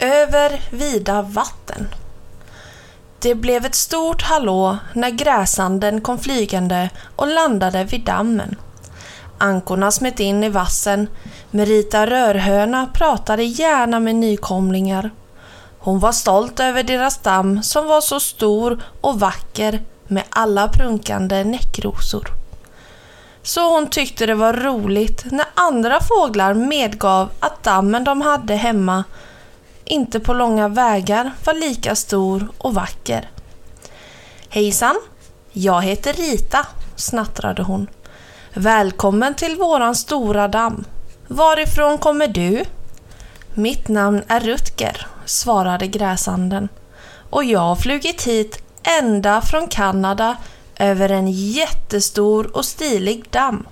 Över vida vatten. Det blev ett stort hallå när gräsanden kom flygande och landade vid dammen. Ankorna smet in i vassen. Merita Rörhöna pratade gärna med nykomlingar. Hon var stolt över deras damm som var så stor och vacker med alla prunkande näckrosor. Så hon tyckte det var roligt när andra fåglar medgav att dammen de hade hemma inte på långa vägar var lika stor och vacker. Hejsan! Jag heter Rita, snattrade hon. Välkommen till våran stora damm. Varifrån kommer du? Mitt namn är Rutger, svarade gräsanden. Och jag har flugit hit ända från Kanada över en jättestor och stilig damm.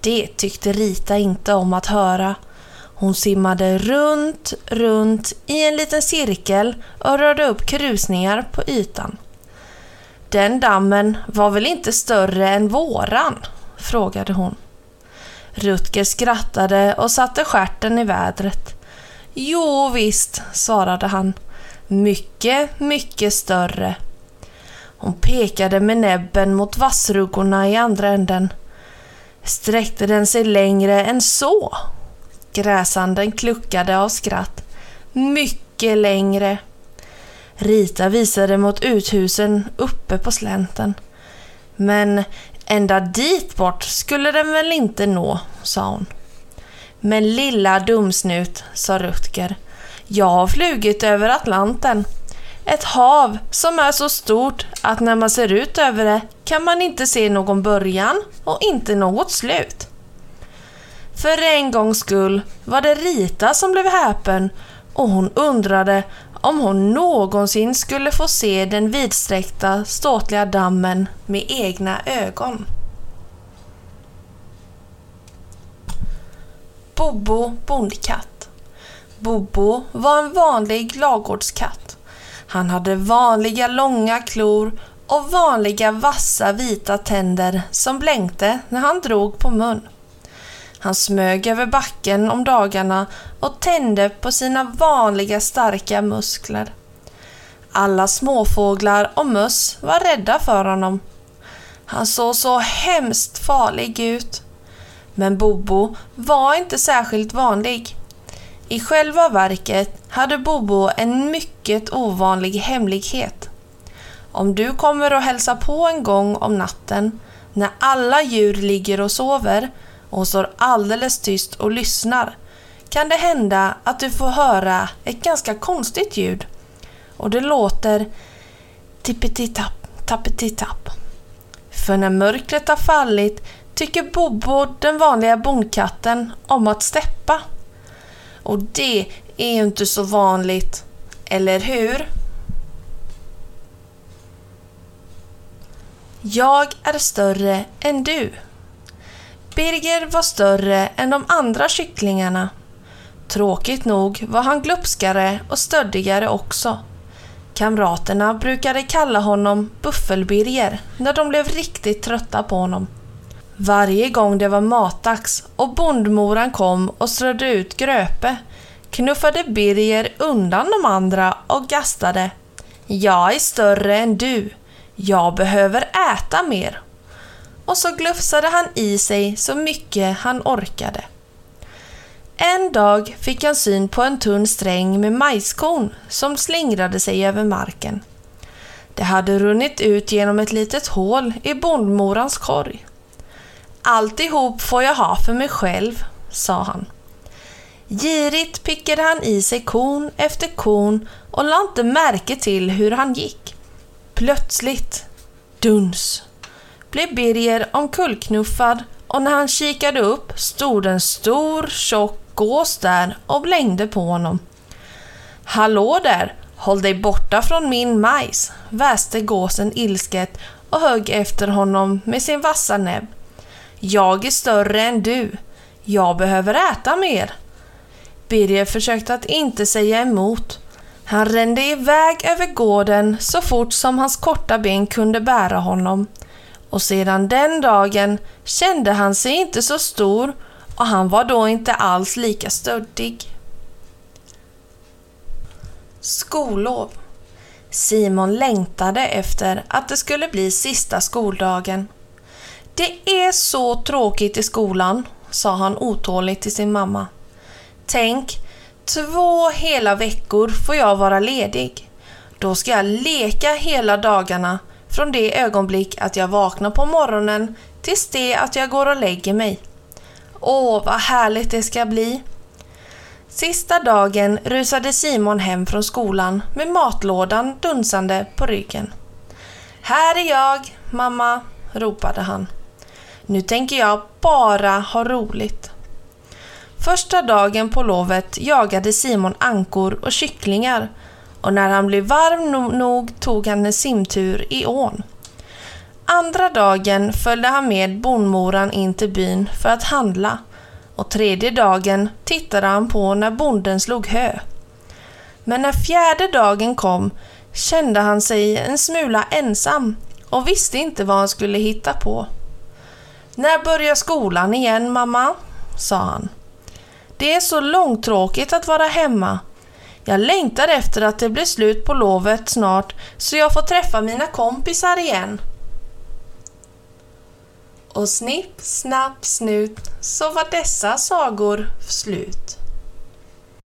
Det tyckte Rita inte om att höra. Hon simmade runt, runt i en liten cirkel och rörde upp krusningar på ytan. Den dammen var väl inte större än våran? frågade hon. Rutger skrattade och satte skärten i vädret. Jo visst, svarade han. Mycket, mycket större. Hon pekade med näbben mot vassruggorna i andra änden. Sträckte den sig längre än så? Gräsanden kluckade av skratt. Mycket längre. Rita visade mot uthusen uppe på slänten. Men ända dit bort skulle den väl inte nå, sa hon. Men lilla dumsnut, sa Rutger. Jag har flugit över Atlanten. Ett hav som är så stort att när man ser ut över det kan man inte se någon början och inte något slut. För en gångs skull var det Rita som blev häpen och hon undrade om hon någonsin skulle få se den vidsträckta ståtliga dammen med egna ögon. Bobo bondkatt Bobo var en vanlig lagårdskatt. Han hade vanliga långa klor och vanliga vassa vita tänder som blänkte när han drog på mun. Han smög över backen om dagarna och tände på sina vanliga starka muskler. Alla småfåglar och möss var rädda för honom. Han såg så hemskt farlig ut. Men Bobo var inte särskilt vanlig. I själva verket hade Bobo en mycket ovanlig hemlighet. Om du kommer och hälsar på en gång om natten, när alla djur ligger och sover och står alldeles tyst och lyssnar, kan det hända att du får höra ett ganska konstigt ljud. Och det låter tippetitapp tappetitapp. För när mörkret har fallit tycker Bobo, den vanliga bondkatten, om att steppa. Och det är ju inte så vanligt, eller hur? Jag är större än du. Birger var större än de andra kycklingarna. Tråkigt nog var han glupskare och stöddigare också. Kamraterna brukade kalla honom Buffelbirger när de blev riktigt trötta på honom. Varje gång det var matdags och bondmoran kom och strödde ut gröpe knuffade Birger undan de andra och gastade. Jag är större än du. Jag behöver äta mer. Och så glufsade han i sig så mycket han orkade. En dag fick han syn på en tunn sträng med majskorn som slingrade sig över marken. Det hade runnit ut genom ett litet hål i bondmorans korg. Alltihop får jag ha för mig själv, sa han. Girigt pickade han i sig korn efter korn och lade inte märke till hur han gick. Plötsligt, duns, blev Birger omkullknuffad och när han kikade upp stod en stor tjock gås där och blängde på honom. Hallå där! Håll dig borta från min majs, väste gåsen ilsket och högg efter honom med sin vassa näbb. Jag är större än du. Jag behöver äta mer. Birger försökte att inte säga emot. Han rände iväg över gården så fort som hans korta ben kunde bära honom. Och sedan den dagen kände han sig inte så stor och han var då inte alls lika stöddig. Skollov. Simon längtade efter att det skulle bli sista skoldagen. Det är så tråkigt i skolan, sa han otåligt till sin mamma. Tänk, två hela veckor får jag vara ledig. Då ska jag leka hela dagarna från det ögonblick att jag vaknar på morgonen tills det att jag går och lägger mig. Åh, vad härligt det ska bli! Sista dagen rusade Simon hem från skolan med matlådan dunsande på ryggen. Här är jag, mamma, ropade han. Nu tänker jag bara ha roligt. Första dagen på lovet jagade Simon ankor och kycklingar och när han blev varm nog tog han en simtur i ån. Andra dagen följde han med bondmoran in till byn för att handla och tredje dagen tittade han på när bonden slog hö. Men när fjärde dagen kom kände han sig en smula ensam och visste inte vad han skulle hitta på. När börjar skolan igen, mamma? sa han. Det är så långtråkigt att vara hemma. Jag längtar efter att det blir slut på lovet snart så jag får träffa mina kompisar igen. Och snipp, snapp, snut så var dessa sagor slut.